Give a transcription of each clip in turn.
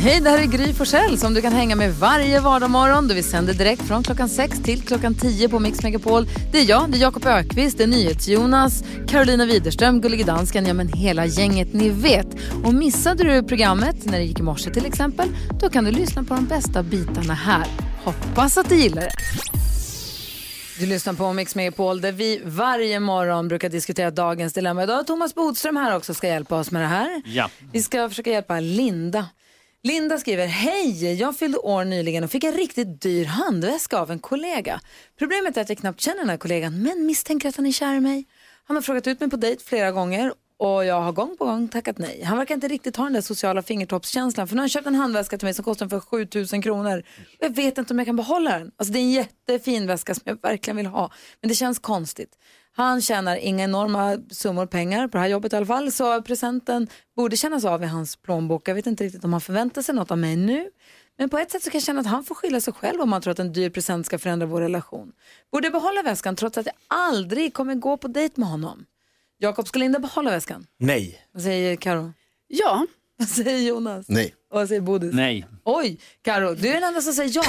Hej, det här är Gry Forssell som du kan hänga med varje vardagsmorgon. Vi sänder direkt från klockan 6 till klockan 10 på Mix Megapol. Det är jag, det är Jakob Ökvist, det är NyhetsJonas, Carolina Widerström, Gullige Dansken, ja men hela gänget ni vet. Och missade du programmet när det gick i morse till exempel, då kan du lyssna på de bästa bitarna här. Hoppas att du gillar det. Du lyssnar på Mix Megapol där vi varje morgon brukar diskutera dagens dilemma. Idag är Thomas Bodström här också ska hjälpa oss med det här. Ja. Vi ska försöka hjälpa Linda. Linda skriver, hej, jag fyllde år nyligen och fick en riktigt dyr handväska av en kollega. Problemet är att jag knappt känner den här kollegan men misstänker att han är kär i mig. Han har frågat ut mig på dejt flera gånger och jag har gång på gång tackat nej. Han verkar inte riktigt ha den där sociala fingertoppskänslan för nu har han köpt en handväska till mig som kostar för 7000 kronor. Jag vet inte om jag kan behålla den. Alltså det är en jättefin väska som jag verkligen vill ha. Men det känns konstigt. Han tjänar inga enorma summor pengar på det här jobbet i alla fall så presenten borde kännas av i hans plånbok. Jag vet inte riktigt om han förväntar sig något av mig nu. Men på ett sätt så kan jag känna att han får skylla sig själv om han tror att en dyr present ska förändra vår relation. Borde jag behålla väskan trots att jag aldrig kommer gå på dejt med honom? Jakob, ska Linda behålla väskan? Nej. Vad säger Karo? Ja. Vad säger Jonas? Nej. Och vad säger Bodis? Nej. Oj, Karo, du är den enda som säger ja.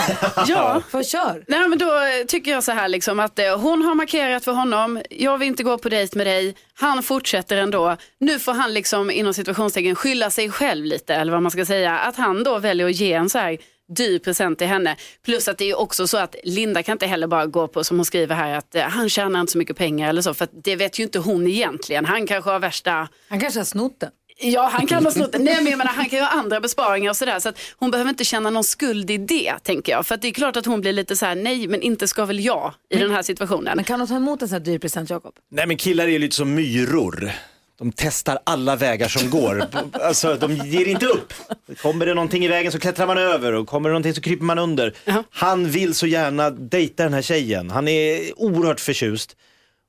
Ja. För kör. Nej, men då eh, tycker jag så här liksom att eh, hon har markerat för honom, jag vill inte gå på dejt med dig, han fortsätter ändå. Nu får han liksom inom situationstecken skylla sig själv lite eller vad man ska säga. Att han då väljer att ge en så här dyr present till henne. Plus att det är också så att Linda kan inte heller bara gå på som hon skriver här att eh, han tjänar inte så mycket pengar eller så för att det vet ju inte hon egentligen. Han kanske har värsta Han kanske har snott den. Ja, han kan ha snott den. Nej, men jag menar, han kan ju ha andra besparingar och sådär. Så att hon behöver inte känna någon skuld i det, tänker jag. För att det är klart att hon blir lite så här, nej, men inte ska väl jag i den här situationen. Men kan hon ta emot en sån här dyr present, Jakob? Nej men killar är ju lite som myror. De testar alla vägar som går. Alltså de ger inte upp. Kommer det någonting i vägen så klättrar man över och kommer det någonting så kryper man under. Han vill så gärna dejta den här tjejen. Han är oerhört förtjust.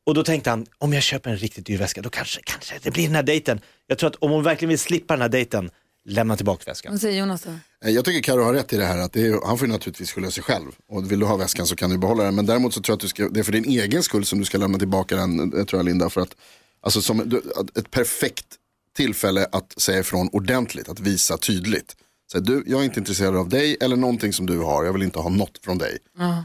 Och då tänkte han, om jag köper en riktigt dyr väska då kanske, kanske det blir den här dejten. Jag tror att om hon verkligen vill slippa den här dejten, lämna tillbaka väskan. Vad säger Jonas då? Eh, Jag tycker Karo har rätt i det här att det är, han får ju naturligtvis skylla sig själv. Och vill du ha väskan så kan du behålla den. Men däremot så tror jag att du ska, det är för din egen skull som du ska lämna tillbaka den, eh, tror jag Linda. För att, alltså som, ett perfekt tillfälle att säga ifrån ordentligt, att visa tydligt. Så du, jag är inte intresserad av dig eller någonting som du har, jag vill inte ha något från dig.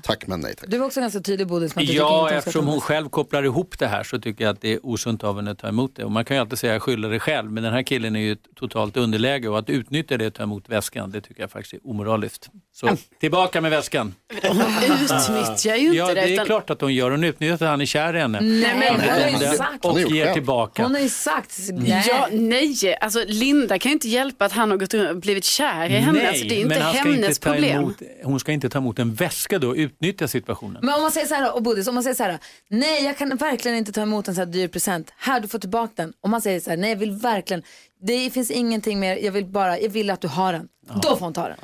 Tack men nej tack. Du var också ganska tydlig tycker Ja, eftersom hon själv kopplar ihop det här så tycker jag att det är osunt av henne att ta emot det. Och man kan ju alltid säga skylla dig själv, men den här killen är ju ett totalt underläge och att utnyttja det och ta emot väskan, det tycker jag faktiskt är omoraliskt. Så tillbaka med väskan. Hon utnyttjar ju inte Ja, det. det är klart att hon gör. Hon utnyttjar att han är kär i henne. Nej, men hon har ju sagt. och ger tillbaka. Hon har ju sagt. Nej. Ja, nej, alltså Linda kan ju inte hjälpa att han har gått och blivit kär i henne. alltså, det är inte men han ska hennes inte ta problem. emot, hon ska inte ta emot en väska då och utnyttja situationen. Men om man säger så här, och Bodis, om man säger så här, nej jag kan verkligen inte ta emot en så här dyr present, här du får tillbaka den. Om man säger så här, nej jag vill verkligen, det finns ingenting mer, jag vill bara, jag vill att du har den. Då får hon ta den.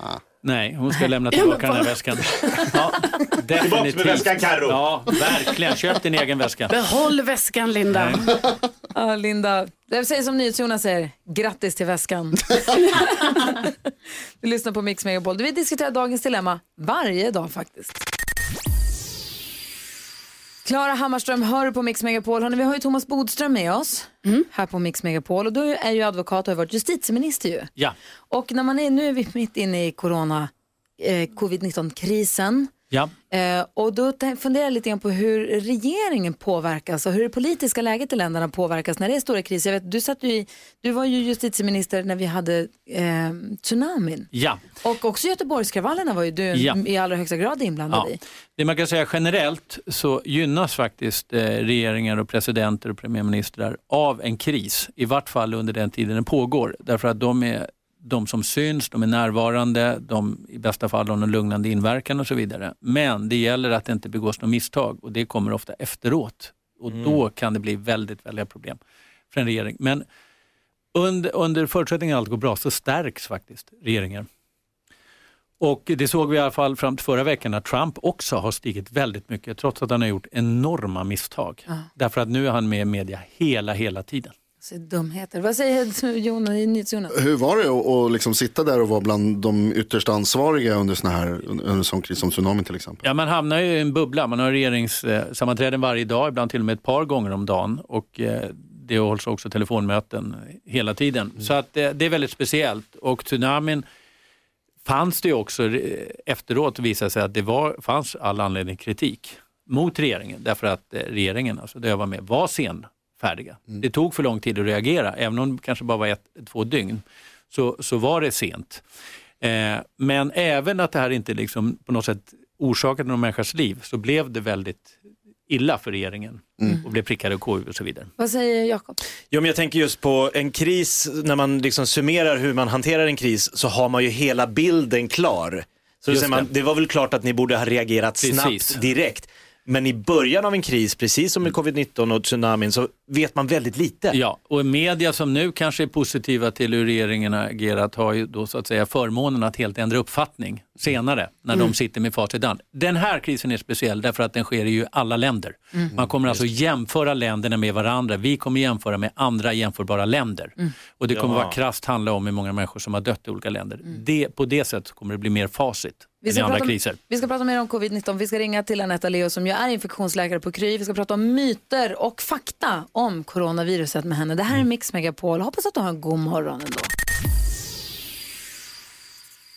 Nej, hon ska lämna tillbaka den här väskan. Ja, definitivt. med väskan, Karo. Ja, verkligen. Köp din egen väska. Behåll väskan Linda. Ja, Linda, jag säger som NyhetsJonas säger, grattis till väskan. du lyssnar på Mix Megapol. Vi diskuterar dagens dilemma varje dag faktiskt. Klara Hammarström hör på Mix Megapol. Hörrni, vi har ju Thomas Bodström med oss här på Mix Megapol. Och du är ju advokat och har varit justitieminister ju. Ja. Och när man är, nu är vi mitt inne i corona, eh, covid-19-krisen. Ja. Eh, och då funderar jag lite grann på hur regeringen påverkas och hur det politiska läget i länderna påverkas när det är stora kriser. Jag vet, du, satt ju i, du var ju justitieminister när vi hade eh, tsunamin. Ja. Och också Göteborgskravallerna var ju du Ja. i allra högsta grad inblandad Ja. i. Det man kan säga generellt så gynnas faktiskt eh, regeringar och presidenter och premiärministrar av en kris, i vart fall under den tiden den pågår. Därför att de är de som syns, de är närvarande, de i bästa fall har någon lugnande inverkan och så vidare. Men det gäller att det inte begås något misstag och det kommer ofta efteråt. Och då kan det bli väldigt väldiga problem för en regering. Men under, under förutsättning att allt går bra så stärks faktiskt regeringar. Och det såg vi i alla fall fram till förra veckan när Trump också har stigit väldigt mycket trots att han har gjort enorma misstag. Därför att nu är han med i media hela, hela tiden. Så dumheter. Vad säger Jonas, NyhetsJonas? Hur var det att, liksom sitta där och vara bland de ytterst ansvariga under, såna här, under en sån kris som tsunamin till exempel? Ja, man hamnar ju i en bubbla. Man har regeringssammanträden varje dag, ibland till och med ett par gånger om dagen. Och eh, det hålls också telefonmöten hela tiden. Så att, eh, det är väldigt speciellt. Och tsunamin fanns det ju också eh, efteråt visade sig att det var, fanns all anledning kritik mot regeringen därför att regeringen, alltså där jag var med, var senfärdiga. Det tog för lång tid att reagera, även om det kanske bara var ett, två dygn, så, så var det sent. Eh, men även att det här inte liksom på något sätt orsakade någon människas liv så blev det väldigt illa för regeringen och blev prickade och KU och så vidare. Vad säger Jakob? Jo, men jag tänker just på en kris, när man liksom summerar hur man hanterar en kris så har man ju hela bilden klar. Så säger man, det. det var väl klart att ni borde ha reagerat Precis. snabbt direkt. Men i början av en kris, precis som med covid-19 och tsunamin, så vet man väldigt lite. Ja, och media som nu kanske är positiva till hur regeringen har agerat har ju då så att säga förmånen att helt ändra uppfattning senare när de sitter med facit hand. Den här krisen är speciell därför att den sker i ju alla länder. Man kommer alltså jämföra länderna med varandra. Vi kommer jämföra med andra jämförbara länder. Och det kommer Ja. vara krasst handla om hur många människor som har dött i olika länder. Det, på det sättet kommer det bli mer facit Vi ska, andra prata, kriser. vi ska prata mer om covid-19. Vi ska ringa till Anetta Leo som ju är infektionsläkare på Kry. Vi ska prata om myter och fakta om coronaviruset med henne. Det här är Mix Megapol. Hoppas att du har en god morgon ändå.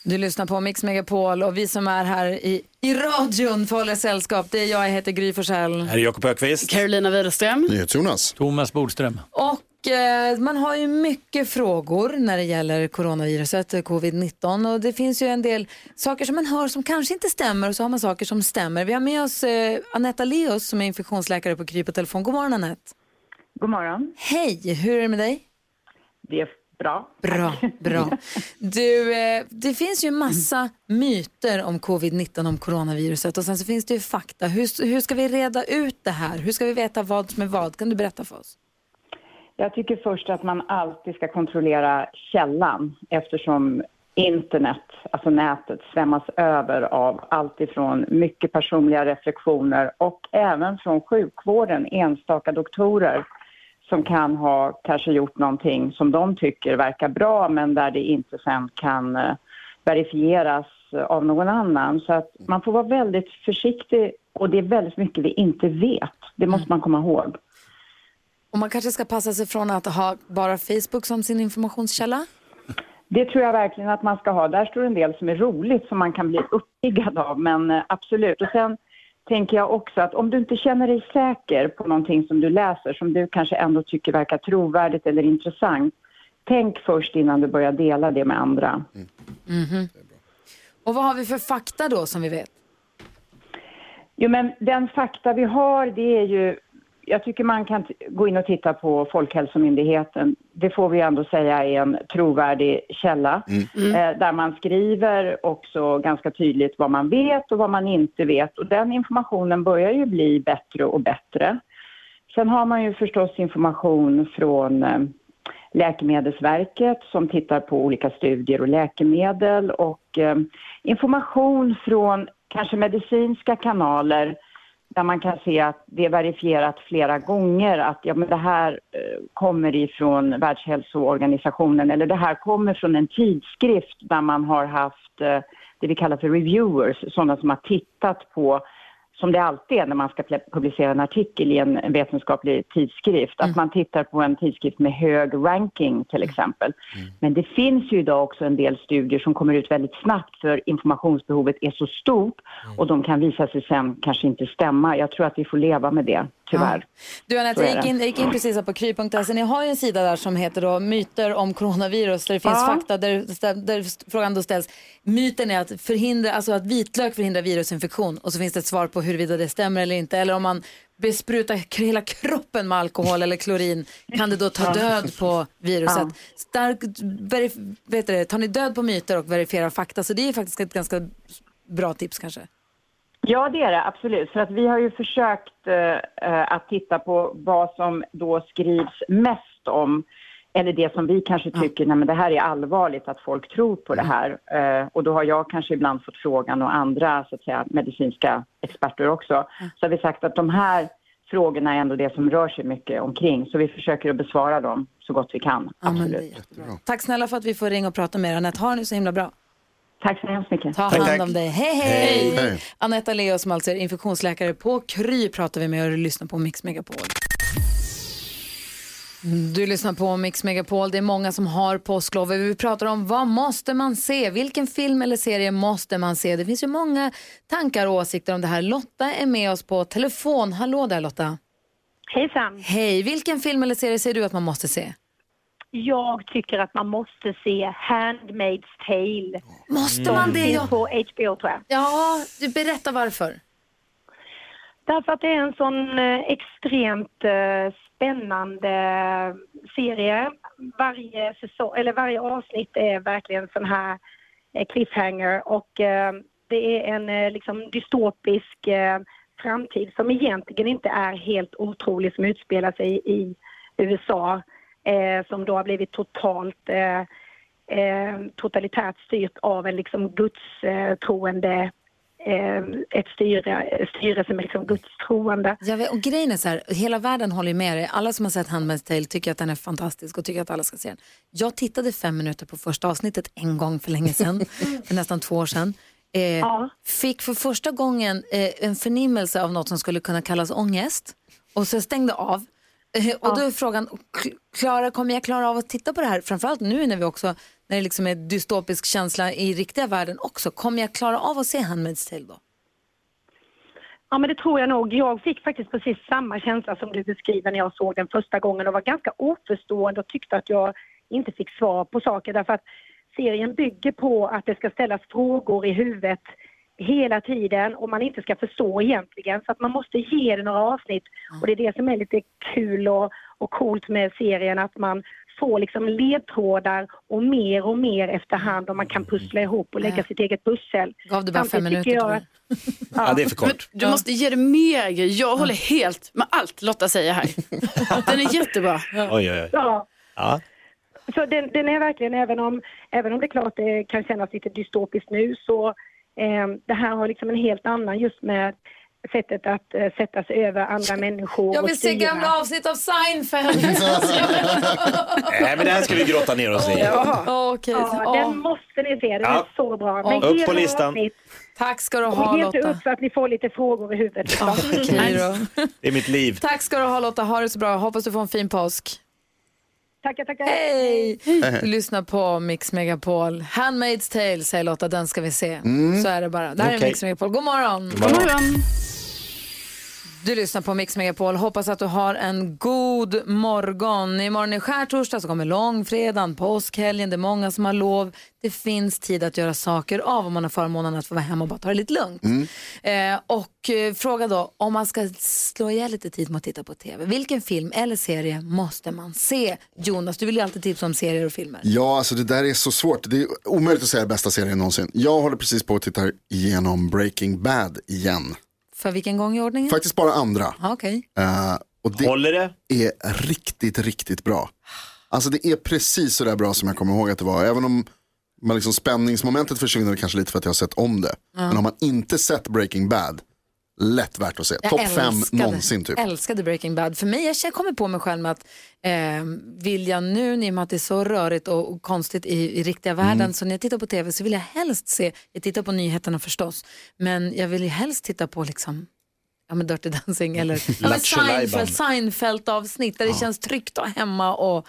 Du lyssnar på Mix Megapol och vi som är här i, i radion får hålla sällskap. Det är jag, jag heter Gry Forssell. Här är Jakob Ökvist. Carolina Widerström. Jonas. Thomas Bodström. Och man har ju mycket frågor när det gäller coronaviruset, eh, covid-19. Och det finns ju en del saker som man hör som kanske inte stämmer och så har man saker som stämmer. Vi har med oss eh, Anetta Leos som är infektionsläkare på Kry på telefon. God morgon Anette. God morgon. Hej, hur är det med dig? Det är bra. Bra, bra. Du, eh, det finns ju massa myter om covid-19, om coronaviruset och sen så finns det ju fakta. Hur, hur ska vi reda ut det här? Hur ska vi veta vad som är vad? Kan du berätta för oss? Jag tycker först att man alltid ska kontrollera källan eftersom internet, alltså nätet, svämmas över av allt ifrån mycket personliga reflektioner och även från sjukvården, enstaka doktorer som kan ha kanske gjort någonting som de tycker verkar bra men där det inte sen kan eh, verifieras av någon annan. Så att man får vara väldigt försiktig och det är väldigt mycket vi inte vet. Det måste man komma ihåg. Och man kanske ska passa sig från att ha bara Facebook som sin informationskälla? Det tror jag verkligen att man ska ha. Där står en del som är roligt som man kan bli uppiggad av, men eh, absolut. Och sen tänker jag också att om du inte känner dig säker på någonting som du läser som du kanske ändå tycker verkar trovärdigt eller intressant, tänk först innan du börjar dela det med andra. Och vad har vi för fakta då som vi vet? Jo, men den fakta vi har, det är ju... Jag tycker man kan gå in och titta på Folkhälsomyndigheten. Det får vi ändå säga är en trovärdig källa. Eh, där man skriver också ganska tydligt vad man vet och vad man inte vet. Och den informationen börjar ju bli bättre och bättre. Sen har man ju förstås information från eh, Läkemedelsverket som tittar på olika studier och läkemedel och eh, information från kanske medicinska kanaler där man kan se att det är verifierat flera gånger att ja, men det här eh, kommer ifrån Världshälsoorganisationen eller det här kommer från en tidskrift där man har haft eh, det vi kallar för reviewers, sådana som har tittat på som det alltid är när man ska publicera en artikel i en vetenskaplig tidskrift, att man tittar på en tidskrift med hög ranking till exempel. Men det finns ju idag också en del studier som kommer ut väldigt snabbt för informationsbehovet är så stort och de kan visa sig sen kanske inte stämma. Jag tror att vi får leva med det, tyvärr. Du Anette, jag gick in, jag gick in precis på kry.se. Ni har ju en sida där som heter då myter om coronavirus där det finns Ja. fakta där, där frågan då ställs. Myten är att, förhindra, alltså att vitlök förhindrar virusinfektion och så finns det ett svar på huruvida det stämmer eller inte. Eller om man besprutar hela kroppen med alkohol eller klorin kan det då ta död på viruset. Stark, verif- vet du, tar ni död på myter och verifierar fakta så det är faktiskt ett ganska bra tips kanske. Ja, det är det absolut. För att vi har ju försökt eh, eh, att titta på vad som då skrivs mest om eller det som vi kanske tycker, nej men det här är allvarligt att folk tror på det här. Eh, och då har jag kanske ibland fått frågan och andra så att säga, medicinska experter också. Så har vi sagt att de här frågorna är ändå det som rör sig mycket omkring. Så vi försöker att besvara dem så gott vi kan. Ja, Absolut. Tack snälla för att vi får ringa och prata med er. Anette, ha det så himla bra. Tack så hemskt mycket. Ta Tack, hand tack. om dig. Hej, hej! Hej. Hej. Anetta Leo som alltså är infektionsläkare på Kry pratar vi med och lyssnar på Mix Megapol. Du lyssnar på Mix Megapol. Det är många som har påsklov. Vi pratar om vad måste man se? Vilken film eller serie måste man se? Det finns ju många tankar och åsikter om det här. Lotta är med oss på telefon. Hallå där Lotta. Hejsan. Hej. Vilken film eller serie säger du att man måste se? Jag tycker att man måste se Handmaid's Tale. Måste man det? Ja, på HBO tror jag. ja du berätta varför. Därför att det är en sån eh, extremt eh, spännande serie. Varje, säsong, eller varje avsnitt är verkligen sån här eh, cliffhanger och det är en liksom dystopisk framtid som egentligen inte är helt otrolig som utspelar sig i USA eh, som då har blivit totalt eh, eh, totalitärt styrt av en liksom gudstroende eh, ett styre, styre som är liksom gudstroende. Jag vet, och grejen är så här, hela världen håller ju med dig. Alla som har sett Handmaid's Tale tycker att den är fantastisk och tycker att alla ska se den. Jag tittade fem minuter på första avsnittet en gång för länge sedan, för nästan två år sedan. Eh, Ja. Fick för första gången eh, en förnimmelse av något som skulle kunna kallas ångest och så stängde av. Eh, och då är frågan, Klara, kommer jag klara av att titta på det här? Framförallt nu när vi också, när det liksom är dystopisk känsla i riktiga världen också. Kommer jag klara av att se Handmaid's Tale då? Ja, men det tror jag nog. Jag fick faktiskt precis samma känsla som du beskriver när jag såg den första gången och var ganska oförstående och tyckte att jag inte fick svar på saker därför att serien bygger på att det ska ställas frågor i huvudet hela tiden och man inte ska förstå egentligen så att man måste ge det några avsnitt och det är det som är lite kul och, och coolt med serien att man får liksom ledtrådar och mer och mer efterhand och man kan pussla ihop och lägga sitt eget pussel. Gav du bara fem Samtidigt minuter tycker tror jag jag. Ja, det är för Men kort. du måste ge det mer. Jag håller helt med allt Lotta säger här. Den är jättebra. Oj, oj, oj. Ja, Ja. så den, den är verkligen, även om, även om det är klart det kan kännas lite dystopiskt nu, så det här har liksom en helt annan just med sättet att eh, sätta sig över andra människor. Jag och vill se gamla avsnitt av Seinfeld. Nej, men det här ska vi grotta ner oss i. Ja, Okej. Ja, Ja. den måste ni se, den Ja. är så bra. Ge upp på listan. avsnitt Tack ska du Och ha ge Lotta. upp så att ni får lite frågor i huvudet. Ja, då. Det är mitt liv. Tack ska du ha Lotta, ha det så bra. Hoppas du får en fin påsk. Tackar, tackar. Hej! Du lyssnar på Mix Megapol. Handmaid's Tale säger Lotta, den ska vi se. Så är det bara. Det här är Okej. Mix Megapol. God morgon! God morgon. Du lyssnar på Mix Megapol. Hoppas att du har en god morgon. Imorgon är skärtorsdag, så kommer långfredagen, påskhelgen. Det är många som har lov. Det finns tid att göra saker av om man har förmånen att få vara hemma och bara ta det lite lugnt. Eh, och eh, fråga då, om man ska slå ihjäl lite tid med att titta på TV. Vilken film eller serie måste man se? Jonas, du vill ju alltid tipsa om serier och filmer. Ja, alltså det där är så svårt. Det är omöjligt att säga bästa serien någonsin. Jag håller precis på att titta igenom Breaking Bad igen. För vilken gång i ordningen? Faktiskt bara andra. Ja, Okej. Eh, och det Håller det? är riktigt, riktigt bra. Alltså det är precis så där bra som jag kommer ihåg att det var. Även om man liksom spänningsmomentet försvinner kanske lite för att jag har sett om det. Men har man inte sett Breaking Bad, lätt värt att se. Jag Topp fem någonsin typ. älskade Breaking Bad. För mig, jag kommer på mig själv med att eh, vill jag nu, i och med att det är så rörigt och, och konstigt i, i riktiga Mm. världen, så när jag tittar på tv så vill jag helst se, jag tittar på nyheterna förstås, men jag vill ju helst titta på liksom Ja men Dirty Dancing eller ja, Lajban. Seinfeld, Seinfeld-avsnitt där det känns tryggt och hemma och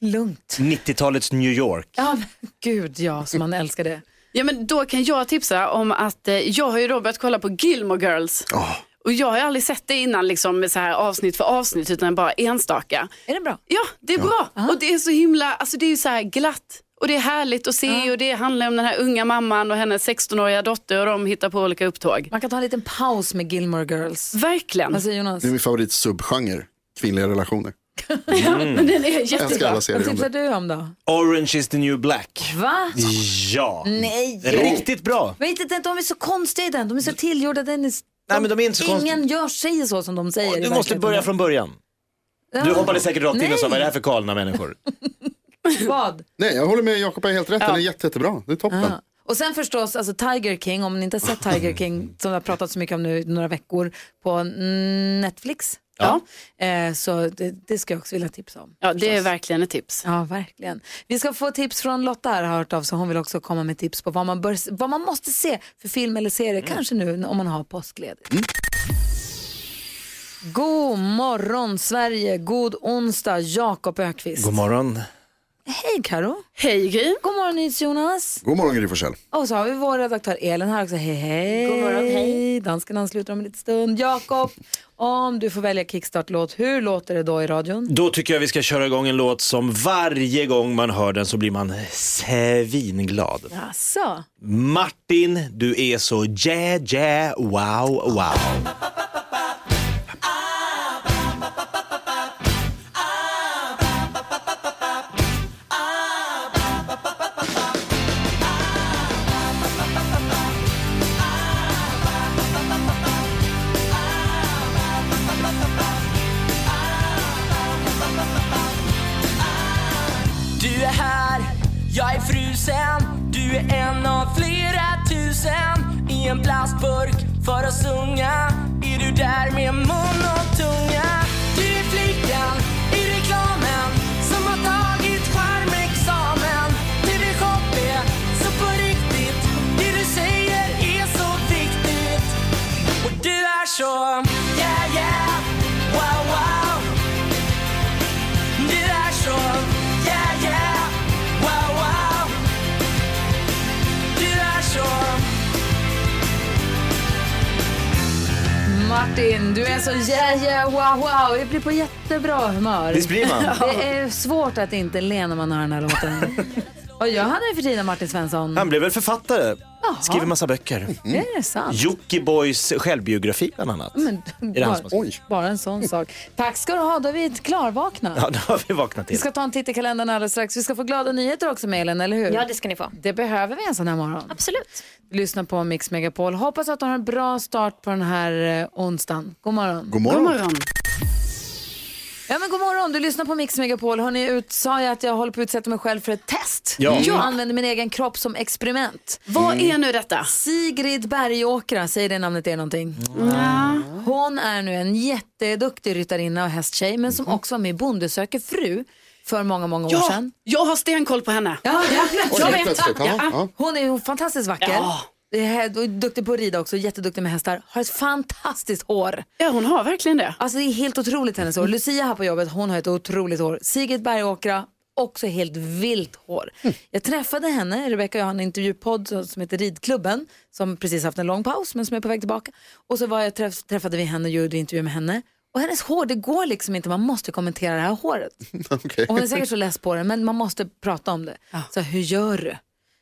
lugnt. 90-talets New York. Ja men gud ja, som man älskar det. Ja, men då kan jag tipsa om att eh, jag har ju då börjat kolla på Gilmore Girls. Åh, Och jag har ju aldrig sett det innan liksom, med så här avsnitt för avsnitt utan bara enstaka. Är det bra? Ja, det är bra. Och det är så himla, alltså det är ju så här glatt. Och det är härligt att se och det handlar om den här unga mamman och hennes 16-åriga dotter och de hittar på olika upptåg. Man kan ta en liten paus med Gilmore Girls. Verkligen. Alltså Jonas, det är min favorit subgenre, kvinnliga relationer. Men den är jättebra. vad tipsar du om då? Orange is the new black. Va? Ja. Nej. Riktigt bra. Men inte, de är så konstiga i den, de är så tillgjorda. Den är, Nej, men de är inte så ingen gör sig så som de säger. Du måste börja från början. Ja. Du hoppade säkert rakt in och sa, vad är det här för galna människor? Vad? Nej, jag håller med Jakob, är helt rätt. Den är jätte, jättebra. Det är toppen. Ja. Och sen förstås, alltså Tiger King, om ni inte har sett Tiger King, som jag har pratat så mycket om nu i några veckor, på Netflix. Ja. Eh, så det, det ska jag också vilja tipsa om. Ja, det är verkligen ett tips. Ja, verkligen. Vi ska få tips från Lotta här, har hört av sig. Hon vill också komma med tips på vad man, bör, vad man måste se för film eller serie, kanske nu om man har påskledigt. God morgon Sverige, god onsdag, Jakob Ökvist. God morgon. Hej Karo. Hej Gry. God morgon Jonas. God morgon Gry Forssell. Och så har vi vår redaktör Elin här också. Hej hej. God morgon, hej. Dansken ansluter om en liten stund. Jakob, om du får välja kickstart-låt, hur låter det då i radion? Då tycker jag vi ska köra igång en låt som varje gång man hör den så blir man svinglad. Jaså? Martin, du är så jä, jä, wow, wow. Martin, du är så yeah yeah wow wow. Jag blir på jättebra humör. Visst blir man? Det är svårt att inte le när man hör den här låten. Och jag hade för tiden Martin Svensson. Han blev väl författare, skriver massa böcker. Är det sant? Jockibois självbiografi bland annat. Men, bara, bara en sån sak. Tack ska du ha, då är vi klarvakna. Ja, det har vi vaknat Vi till. ska ta en titt i kalendern alldeles strax. Vi ska få glada nyheter också med Elin, eller hur? Ja, det ska ni få. Det behöver vi en sån här morgon. Absolut. Lyssna på Mix Megapol. Hoppas att du har en bra start på den här eh, onsdagen. God morgon. God morgon. God morgon. Ja, men god morgon. Du lyssnar på Mix Megapol. Hörrni, ut, sa jag att jag håller på att utsätta mig själv för ett test. Ja. Jag använder min egen kropp som experiment. Vad är nu detta? Sigrid Bergåkra, säger det namnet er någonting? Hon är nu en jätteduktig ryttarinna och hästtjej, men som också var med i Bonde söker fru för många, många år Ja, sedan. jag har stenkoll på henne. Ja, ja, jag vet. Ja, ja. Hon är fantastiskt vacker. Ja. Det är- och är duktig på att rida också, jätteduktig med hästar. Har ett fantastiskt hår. Ja, hon har verkligen det. Alltså det är helt otroligt hennes hår. Lucia här på jobbet, hon har ett otroligt hår. Sigrid Bergåkra, också helt vilt hår. Jag träffade henne, Rebecca och jag har en intervjupodd som heter Ridklubben, som precis haft en lång paus men som är på väg tillbaka. Och så var jag träff, träffade vi henne och gjorde intervju med henne. Och hennes hår, det går liksom inte, man måste kommentera det här håret. Okej. Och hon är säkert så less på det, men man måste prata om det. Så hur gör du?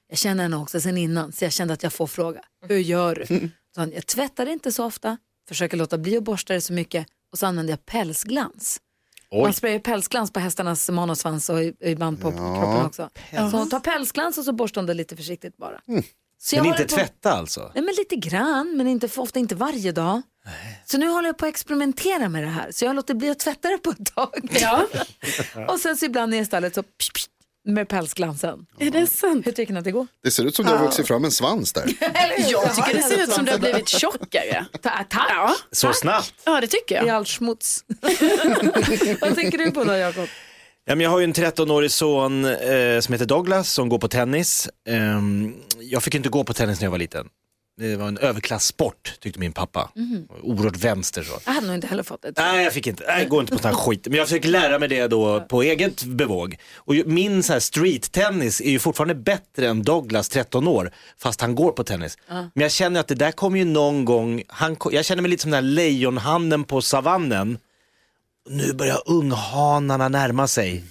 Jag känner henne också sen innan, så jag kände att jag får fråga. Hur gör du? Så han, jag tvättar inte så ofta, försöker låta bli att borsta det så mycket och så använder jag pälsglans. Man sprayar pälsglans på hästarnas man och svans och ibland på kroppen också. Så hon tar pälsglans och så borstar hon det lite försiktigt bara. Så jag Men inte på- tvätta alltså? Nej, men lite grann, men inte ofta, inte varje dag. Så nu håller jag på att experimentera med det här. Så jag låter bli att tvätta det på ett tag. Ja. och sen så ibland i stallet så psh, psh, med pälsglansen. Är det sant? Hur tycker ni att det går? Det ser ut som du har vuxit fram en svans där. Jag tycker det ser ut som du har blivit tjockare. Ta- Tack! Ja, Så snabbt? ja det tycker I jag. all smuts. Vad tänker du på då, Jakob? Ja, men jag har ju en 13-årig son eh, som heter Douglas som går på tennis. Ehm, jag fick inte gå på tennis när jag var liten. Det var en överklasssport tyckte min pappa. Oerhört vänster så. Jag hade nog inte heller fått det. Nej, jag fick inte. Nej, jag går inte på sån här skit. Men jag försöker lära mig det då på eget bevåg. Och min så här street-tennis är ju fortfarande bättre än Douglas, 13 år, fast han går på tennis. Men jag känner att det där kommer ju någon gång, han, jag känner mig lite som den här lejonhannen på savannen. Nu börjar unghanarna närma sig.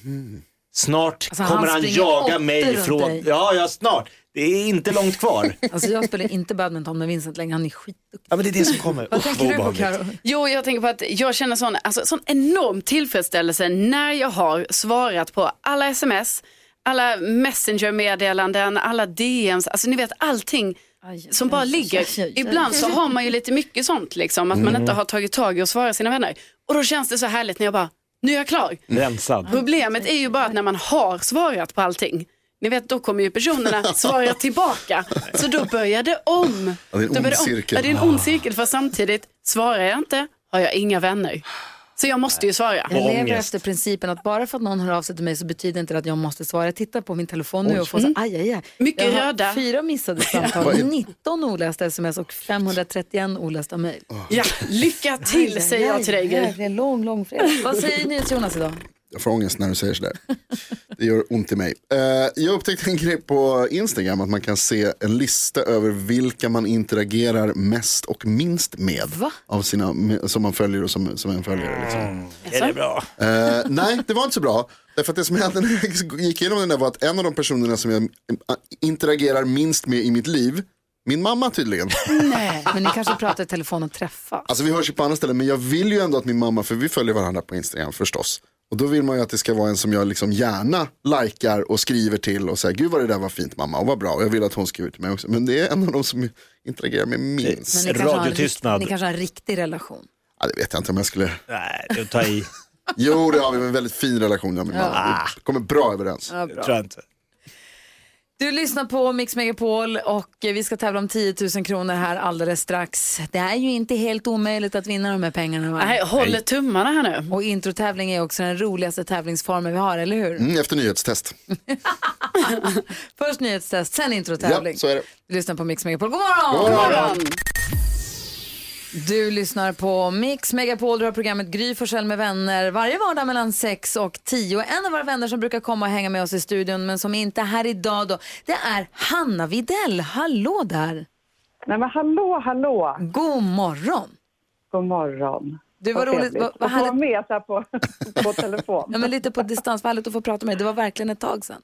Snart Alltså, han kommer han springer jaga mig från, dig. ja, ja snart. Det är inte långt kvar. Alltså, jag spelar inte badminton med Vincent längre, han är skitduktig. Ja, men det är det som kommer. Vad Usch, tänker du på obehagligt. Karo? Jo, jag tänker på att jag känner sån, alltså, sån enorm tillfredsställelse när jag har svarat på alla sms, alla messenger-meddelanden, alla DMs, alltså ni vet allting Aj, som bara ligger. aj, aj, aj. Ibland så har man ju lite mycket sånt liksom, att man inte har tagit tag i att svara sina vänner. Och då känns det så härligt när jag bara, nu är jag klar. Rensad. Problemet är ju bara att när man har svarat på allting, ni vet då kommer ju personerna svara tillbaka. Så då börjar det om. Ja, det är en ond cirkel. Ja, det är en ond cirkel för samtidigt svarar jag inte har jag inga vänner. Så jag måste ju svara. Jag lever efter principen att bara för att någon hör av sig till mig så betyder inte det att jag måste svara. Jag tittar på min telefon nu och får så aj, aj, aj. Mycket jag har röda. fyra missade samtal, 19 olästa sms och 531 olästa mejl. Ja, lycka till säger jag till dig Gry. Det är lång, lång fredag. Vad säger ni till Jonas idag? Jag får ångest när du säger sådär. Det gör ont i mig. Eh, jag upptäckte en grej på Instagram att man kan se en lista över vilka man interagerar mest och minst med. Va? Av sina, som man följer och som, som en följare. Liksom. Är det bra? Eh, nej, det var inte så bra. Därför att det som hände när jag gick igenom den där var att en av de personerna som jag eh, interagerar minst med i mitt liv, min mamma tydligen. Nej, men ni kanske pratar i telefon och träffas. Alltså vi hörs ju på andra ställen men jag vill ju ändå att min mamma, för vi följer varandra på Instagram förstås. Och då vill man ju att det ska vara en som jag liksom gärna likar och skriver till och säger gud vad det där var fint mamma och vad bra och jag vill att hon skriver till mig också. Men det är en av de som interagerar med minst. Men ni kanske, har Radiotystnad. ni kanske har en riktig relation. Ja, det vet jag inte om jag skulle. Nej, du tar i. Jo det har vi, en väldigt fin relation jag och min mamma. Vi kommer bra överens. Ja, bra. tror jag inte. Du lyssnar på Mix Megapol och vi ska tävla om 10 000 kronor här alldeles strax. Det är ju inte helt omöjligt att vinna de här pengarna. Va? Nej, håller tummarna här nu. Och introtävling är också den roligaste tävlingsformen vi har, eller hur? Mm, efter nyhetstest. Först nyhetstest, sen introtävling. Ja, så är det. Du lyssnar på Mix Megapol. God morgon! God morgon. Du lyssnar på Mix Megapol, du har programmet Gry Forssell med vänner varje vardag mellan 6 och 10. En av våra vänner som brukar komma och hänga med oss i studion men som inte är här idag då, det är Hanna Videll. Hallå där! Nej men hallå, hallå! God morgon! God morgon. Du, vad roligt. Vad, vad att få vara med så här på, på telefon. Ja, men lite på distans, vad härligt att få prata med dig. Det var verkligen ett tag sedan.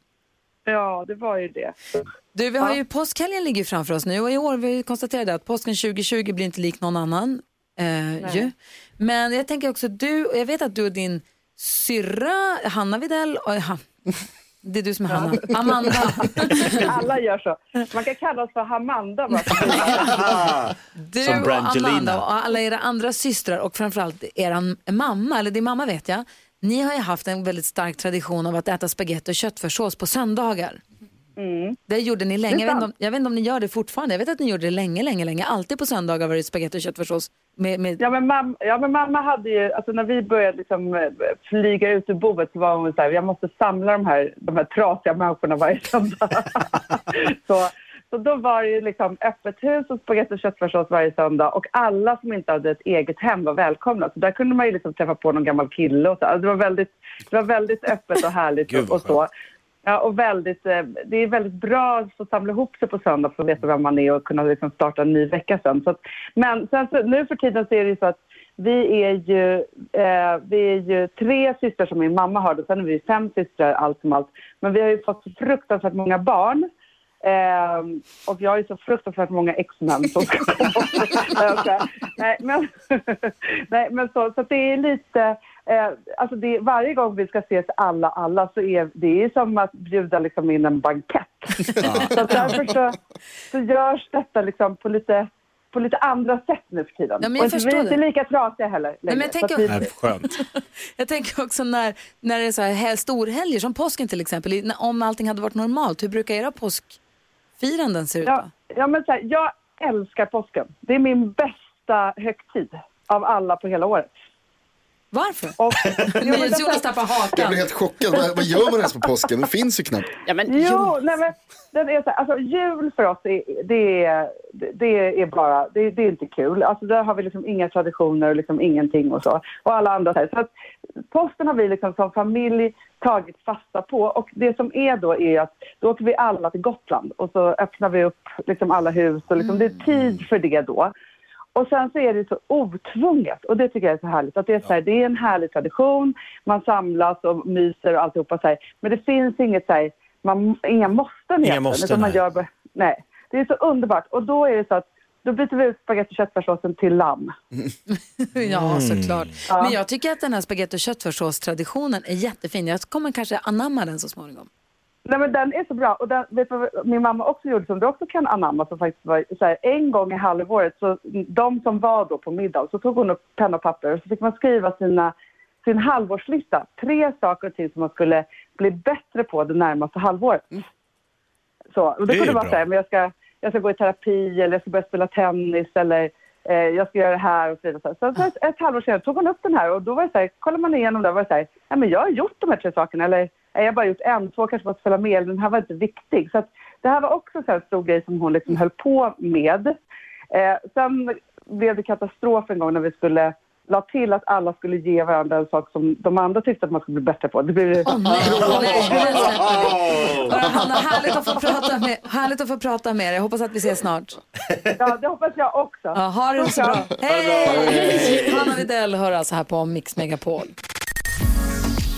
Ja, det var ju det. Du, vi har ju påskhelgen ligger framför oss nu och i år vi det att påsken 2020 blir inte lik någon annan. Eh, ju. Men jag tänker också, du, jag vet att du och din syrra Hanna Videll, och, ha, det är du som är Hanna, Amanda. Alla gör så. Man kan kalla oss för Hamanda. bara. Du Som och. Amanda och alla era andra systrar och framförallt er mamma, eller din mamma vet jag, ni har ju haft en väldigt stark tradition av att äta spagetti och köttfärssås på söndagar. Det gjorde ni länge. Jag vet, inte om, jag vet inte om ni gör det fortfarande. Jag vet att ni gjorde det länge, länge, länge. Alltid på söndagar var det spagetti och köttfärssås. Med, med... Ja men, mamma, ja, men mamma hade ju, alltså när vi började liksom eh, flyga ut ur boet så var hon så här, jag måste samla de här, de här trasiga människorna varje söndag. så, så då var det ju liksom öppet hus och spagetti och köttfärssås varje söndag och alla som inte hade ett eget hem var välkomna. Så där kunde man ju liksom träffa på någon gammal kille och så. Alltså det, var väldigt, det var väldigt öppet och härligt Gud, och så. Ja, och väldigt, eh, det är väldigt bra att få samla ihop sig på söndag för att veta vem man är och kunna liksom starta en ny vecka sen. Så att, men sen så, nu för tiden så är det ju så att vi är ju, eh, vi är ju tre systrar som min mamma har och sen är vi fem systrar allt som allt. Men vi har ju fått så fruktansvärt många barn. Eh, och jag har ju så fruktansvärt många ex-män som ska komma. Nej, nej, men, nej, men så, så att det är lite... Eh, alltså det, varje gång vi ska ses alla, alla så är det är som att bjuda liksom in en bankett. så därför så, så görs detta liksom på lite, på lite andra sätt nu för tiden. Ja, men jag och förstår vi är inte lika trasiga heller men längre. jag tänker- vi, Nej, skönt. Jag tänker också när, när det är så här hel- storhelger, som påsken till exempel. Om allting hade varit normalt, hur brukar era påskfiranden se ut? Ja, ja, men så här, jag älskar påsken. Det är min bästa högtid av alla på hela året. Varför? Och, Jonas tappar Jag hakan. blir helt chockad. Vad, vad gör man ens på påsken? Det finns ju knappt. Ja, men, Jo, nej men den är så här, alltså jul för oss är, det, är, det är bara, det, det är inte kul. Alltså där har vi liksom inga traditioner och liksom ingenting och så. Och alla andra så här. Så att posten har vi liksom som familj tagit fasta på och det som är då är att då åker vi alla till Gotland och så öppnar vi upp liksom alla hus och liksom det är tid för det då. Och sen så är det så otvunget och det tycker jag är så härligt. Att det, är så här, det är en härlig tradition, man samlas och myser och alltihopa så här. Men det finns inget så här, man, inga måsten egentligen. måsten, utan man nej. gör, nej. Det är så underbart och då är det så att då byter vi ut spagetti och köttfärssåsen till lamm. Ja, såklart. Ja. Men jag tycker att den här spagetti och köttfärssås-traditionen är jättefin. Jag kommer kanske anamma den så småningom. Nej men den är så bra och den, vet du vad min mamma också gjorde som du också kan anamma som faktiskt var så här, en gång i halvåret så de som var då på middag så tog hon upp penna och papper och så fick man skriva sina sin halvårslista. Tre saker och ting som man skulle bli bättre på det närmaste halvåret. Så, och det, Det kunde vara så här, men jag ska, jag ska gå i terapi eller jag ska börja spela tennis eller eh, jag ska göra det här och så vidare. Så, så ett, ett halvår senare tog hon upp den här och då var det så här, kollar man igenom det var det så här, ja men jag har gjort de här tre sakerna eller jag har bara gjort en, två kanske måste följa med, den här var inte viktig. Så att det här var också en stor grej som hon liksom höll på med. Eh, sen blev det katastrof en gång när vi skulle la till att alla skulle ge varandra en sak som de andra tyckte att man skulle bli bättre på. Det blev Åh nej, nej, den släpper vi. Bara, Hanna, härligt att, få prata med, härligt att få prata med dig. Jag hoppas att vi ses snart. Ja, det hoppas jag också. Ja, ha det så bra. Hej! Hanna Widell hör alltså här på Mix Megapol.